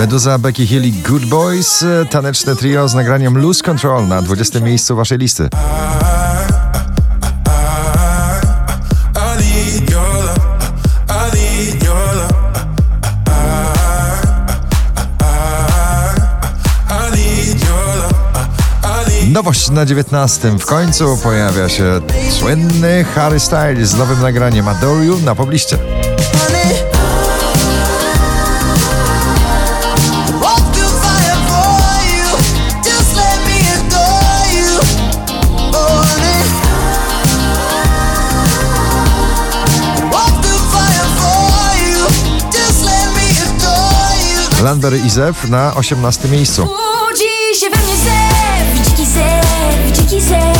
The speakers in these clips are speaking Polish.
Meduza, Becky Hill i Good Boys, taneczne trio z nagraniem Lose Control na 20. miejscu waszej listy. Nowość na 19. W końcu pojawia się słynny Harry Styles z nowym nagraniem Adore You na pobliście. Landberry i Zew na 18 miejscu. Budzi się we mnie zew, dziki zew, dziki zew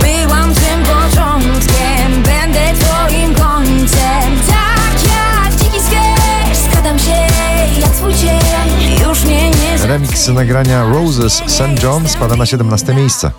Byłam tym początkiem, będę twoim końcem Tak jak dziki skradam się jak cień Już mnie nie Remix nagrania Roses St. John spada na 17 miejsce.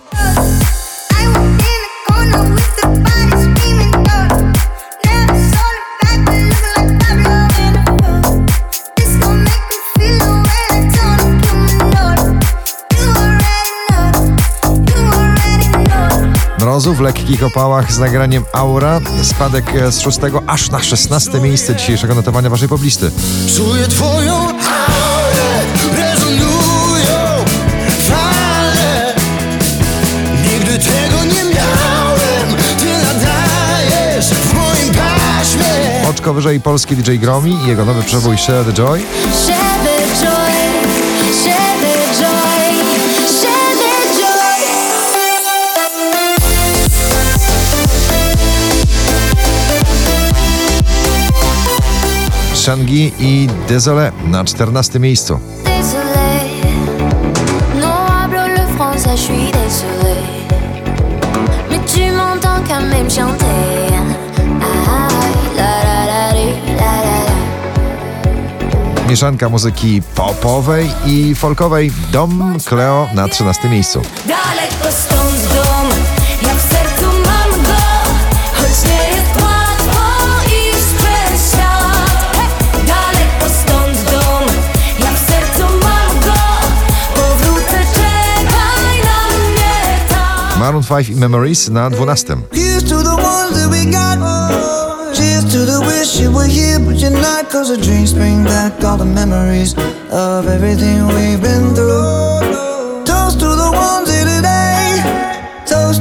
Mrozu w lekkich opałach z nagraniem Aura. Spadek z 6 aż na 16 miejsce dzisiejszego notowania waszej poblisty. Czuję twoją aurę, rezonują fale. Nigdy tego nie miałem, ty nadajesz w moim paśmie. Oczko wyżej polski DJ Gromi i jego nowy przebój Share the Joy. Share the joy, share Shangi i Désolé na 14 miejscu. Mieszanka muzyki popowej i folkowej. Dom Cleo na 13 miejscu. Daleko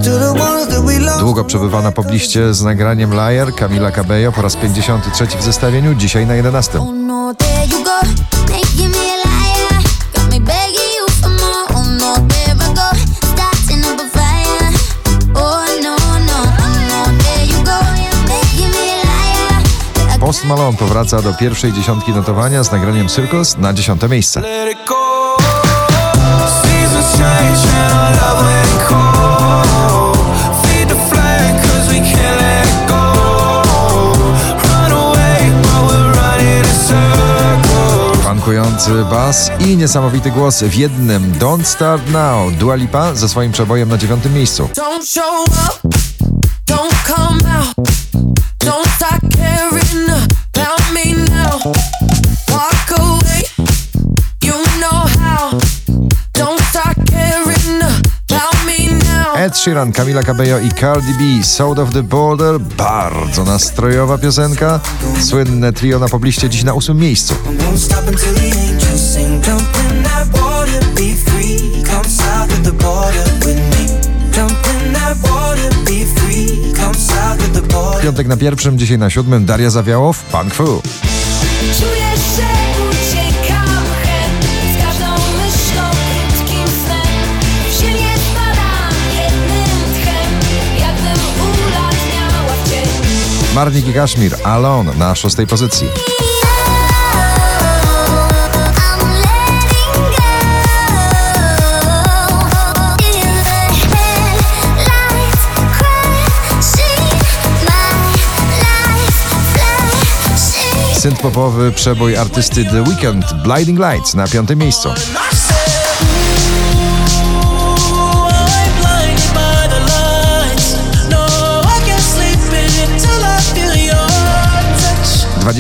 to the ones that we lost. Długo przebywa na pobliście z nagraniem Liar Camila Cabello po raz 53 w zestawieniu, dzisiaj na 11. Post Malone powraca do pierwszej dziesiątki notowania z nagraniem Circus na 10 miejsce. Funkujący bas i niesamowity głos w jednym Don't Start Now Dua Lipa ze swoim przebojem na dziewiątym miejscu. Don't show up, don't come out, Sheeran, Camila Cabello i Cardi B South of the Border bardzo nastrojowa piosenka. Słynne trio na pobliście dziś na ósmym miejscu. Piątek na pierwszym, dzisiaj na siódmym Daria Zawiałow, Punk Fu. Marnik i Kaszmir, Alone na szóstej pozycji. Synth popowy przebój artysty The Weeknd, Blinding Lights na piątym miejscu.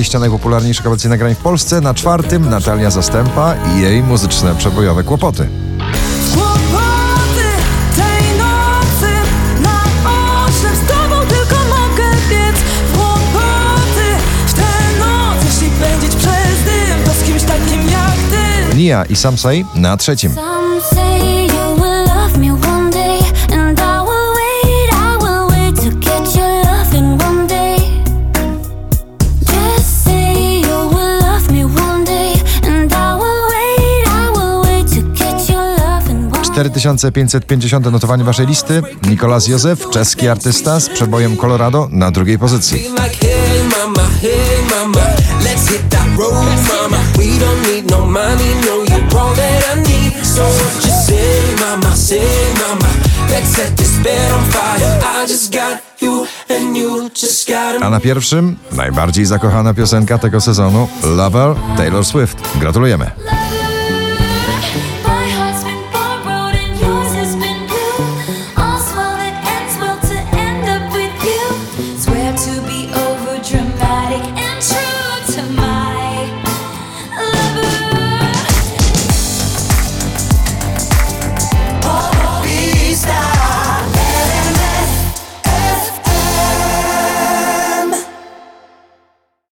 20 najpopularniejszych obecnie nagrań w Polsce. Na czwartym Natalia Zastępa i jej muzyczne przebojowe kłopoty. Nia i Samsai na trzecim. 4550 notowanie waszej listy. Nikolas Józef, czeski artysta z przebojem Colorado na drugiej pozycji. A na pierwszym najbardziej zakochana piosenka tego sezonu Lover Taylor Swift. Gratulujemy.